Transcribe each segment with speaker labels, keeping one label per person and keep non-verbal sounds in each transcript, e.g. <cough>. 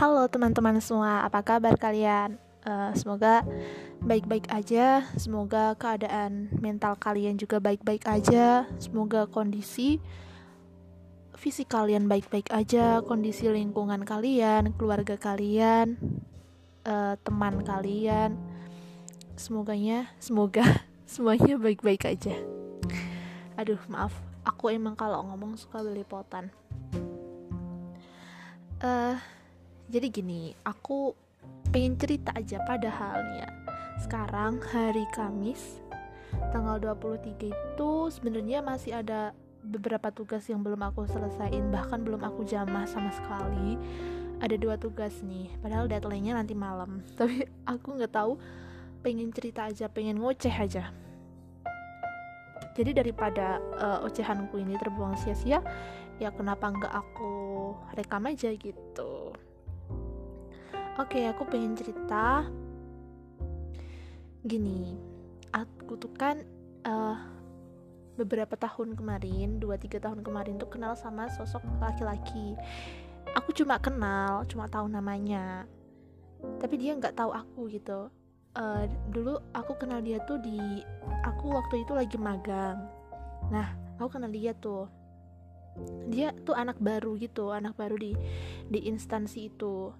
Speaker 1: Halo teman-teman semua, apa kabar kalian? Uh, semoga baik-baik aja, semoga keadaan mental kalian juga baik-baik aja, semoga kondisi fisik kalian baik-baik aja, kondisi lingkungan kalian, keluarga kalian, uh, teman kalian, semoganya, semoga <laughs> semuanya baik-baik aja. Aduh, maaf, aku emang kalau ngomong suka belepotan. Uh, jadi gini aku pengen cerita aja padahal ya sekarang hari Kamis tanggal 23 itu sebenarnya masih ada beberapa tugas yang belum aku selesaiin bahkan belum aku jamah sama sekali. Ada dua tugas nih padahal deadline-nya nanti malam. <laughs> Tapi aku nggak tahu pengen cerita aja pengen ngoceh aja. Jadi daripada uh, ocehanku ini terbuang sia-sia ya kenapa nggak aku rekam aja gitu Oke, aku pengen cerita gini. Aku tuh kan uh, beberapa tahun kemarin, 2-3 tahun kemarin tuh kenal sama sosok laki-laki. Aku cuma kenal, cuma tahu namanya. Tapi dia nggak tahu aku gitu. Uh, dulu aku kenal dia tuh di aku waktu itu lagi magang. Nah, aku kenal dia tuh dia tuh anak baru gitu anak baru di di instansi itu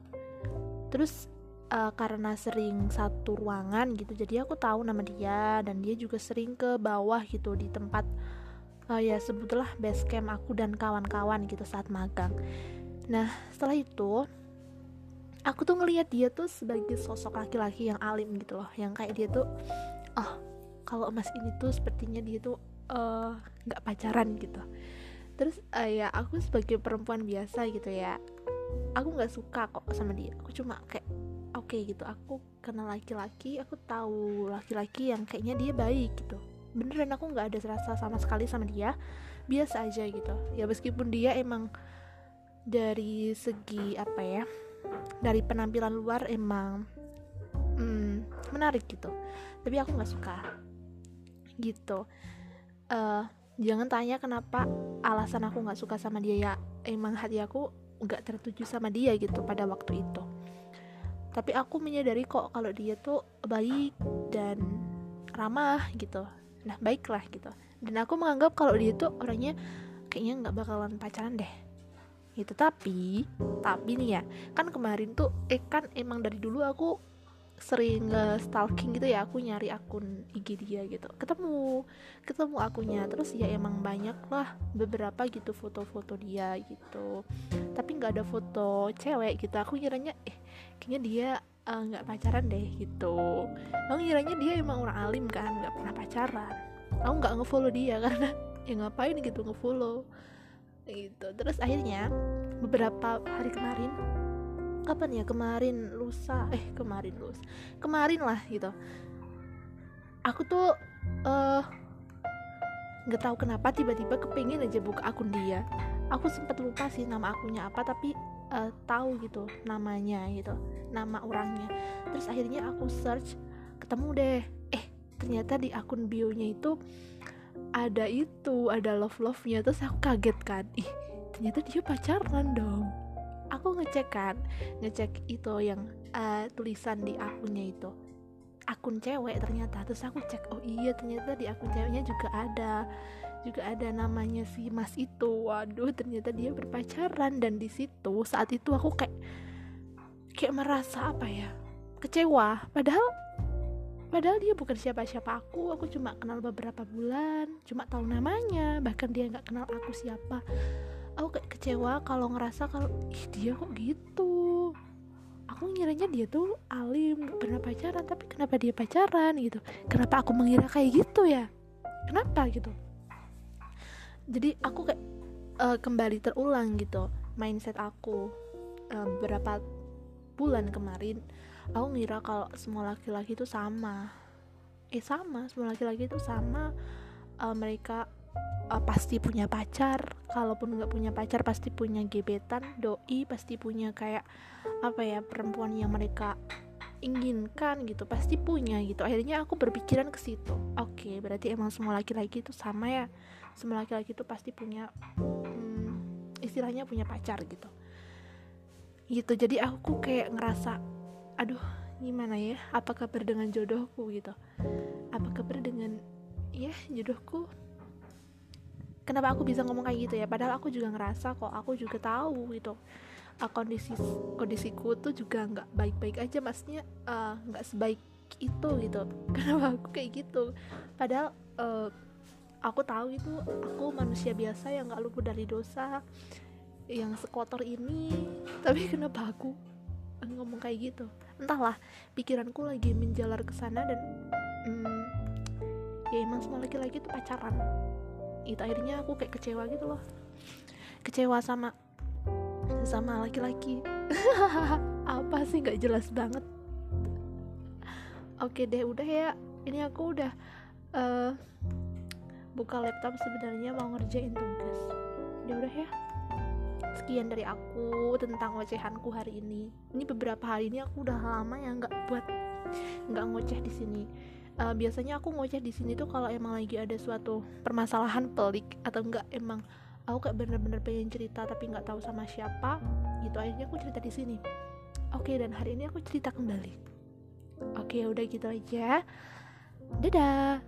Speaker 1: terus uh, karena sering satu ruangan gitu jadi aku tahu nama dia dan dia juga sering ke bawah gitu di tempat uh, ya sebutlah base camp aku dan kawan-kawan gitu saat magang. Nah setelah itu aku tuh ngelihat dia tuh sebagai sosok laki-laki yang alim gitu loh yang kayak dia tuh oh kalau mas ini tuh sepertinya dia tuh eh, nggak uh, pacaran gitu. Terus uh, ya aku sebagai perempuan biasa gitu ya aku nggak suka kok sama dia. Aku cuma kayak oke okay, gitu. Aku kenal laki-laki aku tahu laki-laki yang kayaknya dia baik gitu. Beneran aku nggak ada rasa sama sekali sama dia. Biasa aja gitu. Ya meskipun dia emang dari segi apa ya dari penampilan luar emang hmm, menarik gitu. Tapi aku nggak suka gitu. Uh, jangan tanya kenapa alasan aku nggak suka sama dia. Ya emang hati aku nggak tertuju sama dia gitu pada waktu itu. Tapi aku menyadari kok kalau dia tuh baik dan ramah gitu. Nah baiklah gitu. Dan aku menganggap kalau dia tuh orangnya kayaknya nggak bakalan pacaran deh. Gitu tapi tapi nih ya kan kemarin tuh eh kan emang dari dulu aku sering uh, stalking gitu ya aku nyari akun IG dia gitu. Ketemu ketemu akunnya. Terus ya emang banyak lah beberapa gitu foto-foto dia gitu. Tapi nggak ada foto cewek gitu. Aku nyiranya eh kayaknya dia eh, nggak uh, pacaran deh gitu. Aku nyiranya dia emang orang alim kan nggak pernah pacaran. Aku nggak ngefollow dia <laughs> karena ya ngapain gitu ngefollow? Gitu. Terus akhirnya beberapa hari kemarin kapan ya? Kemarin lusa eh kemarin lus kemarin lah gitu. Aku tuh uh, nggak tahu kenapa tiba-tiba kepingin aja buka akun dia aku sempat lupa sih nama akunnya apa tapi uh, tahu gitu namanya gitu nama orangnya. Terus akhirnya aku search ketemu deh. Eh ternyata di akun bionya itu ada itu ada love love nya terus aku kaget kan ih ternyata dia pacaran dong. Aku ngecek kan ngecek itu yang uh, tulisan di akunnya itu. Akun cewek ternyata. Terus aku cek oh iya ternyata di akun ceweknya juga ada juga ada namanya si mas itu. Waduh ternyata dia berpacaran dan di situ saat itu aku kayak kayak merasa apa ya kecewa. Padahal padahal dia bukan siapa-siapa aku. Aku cuma kenal beberapa bulan cuma tahu namanya. Bahkan dia nggak kenal aku siapa. Aku kayak kecewa kalau ngerasa kalau ih dia kok gitu? Aku ngiranya dia tuh alim gak pernah pacaran. Tapi kenapa dia pacaran gitu? Kenapa aku mengira kayak gitu ya? Kenapa gitu jadi aku kayak uh, kembali terulang gitu mindset aku uh, beberapa bulan kemarin aku ngira kalau semua laki-laki itu sama. Eh sama semua laki-laki itu sama. Uh, mereka uh, pasti punya pacar kalaupun nggak punya pacar pasti punya gebetan doi pasti punya kayak apa ya perempuan yang mereka inginkan gitu pasti punya gitu. Akhirnya aku berpikiran ke situ. Oke okay, berarti emang semua laki-laki itu sama ya? Semua laki-laki itu pasti punya hmm, istilahnya punya pacar gitu. Gitu jadi aku kayak ngerasa aduh gimana ya? Apa kabar dengan jodohku? gitu. Apa kabar dengan ya jodohku? Kenapa aku bisa ngomong kayak gitu ya? Padahal aku juga ngerasa kok aku juga tahu gitu uh, kondisi kondisiku tuh juga nggak baik-baik aja maksudnya uh, nggak uh, sebaik itu gitu. <laughs> Kenapa aku kayak gitu? Padahal uh, aku tahu itu aku manusia biasa yang nggak luput dari dosa yang sekotor ini. <laughs> Tapi kenapa aku ngomong kayak gitu? Entahlah pikiranku lagi menjalar ke sana dan hmm, ya emang semua laki-laki itu pacaran. Itu akhirnya aku kayak kecewa gitu loh. Kecewa sama sama laki-laki. <laughs> Apa sih? Nggak jelas banget. Oke deh udah ya. Ini aku udah uh, buka laptop sebenarnya mau ngerjain tugas. Ya udah ya. Sekian dari aku tentang ocehanku hari ini. Ini beberapa hari ini aku udah lama ya nggak buat nggak ngoceh di sini. Uh, biasanya aku ngoceh di sini tuh kalau emang lagi ada suatu permasalahan pelik atau enggak emang aku kayak bener-bener pengen cerita tapi nggak tahu sama siapa. Gitu akhirnya aku cerita di sini. Oke dan hari ini aku cerita kembali. Oke udah gitu aja. Dadah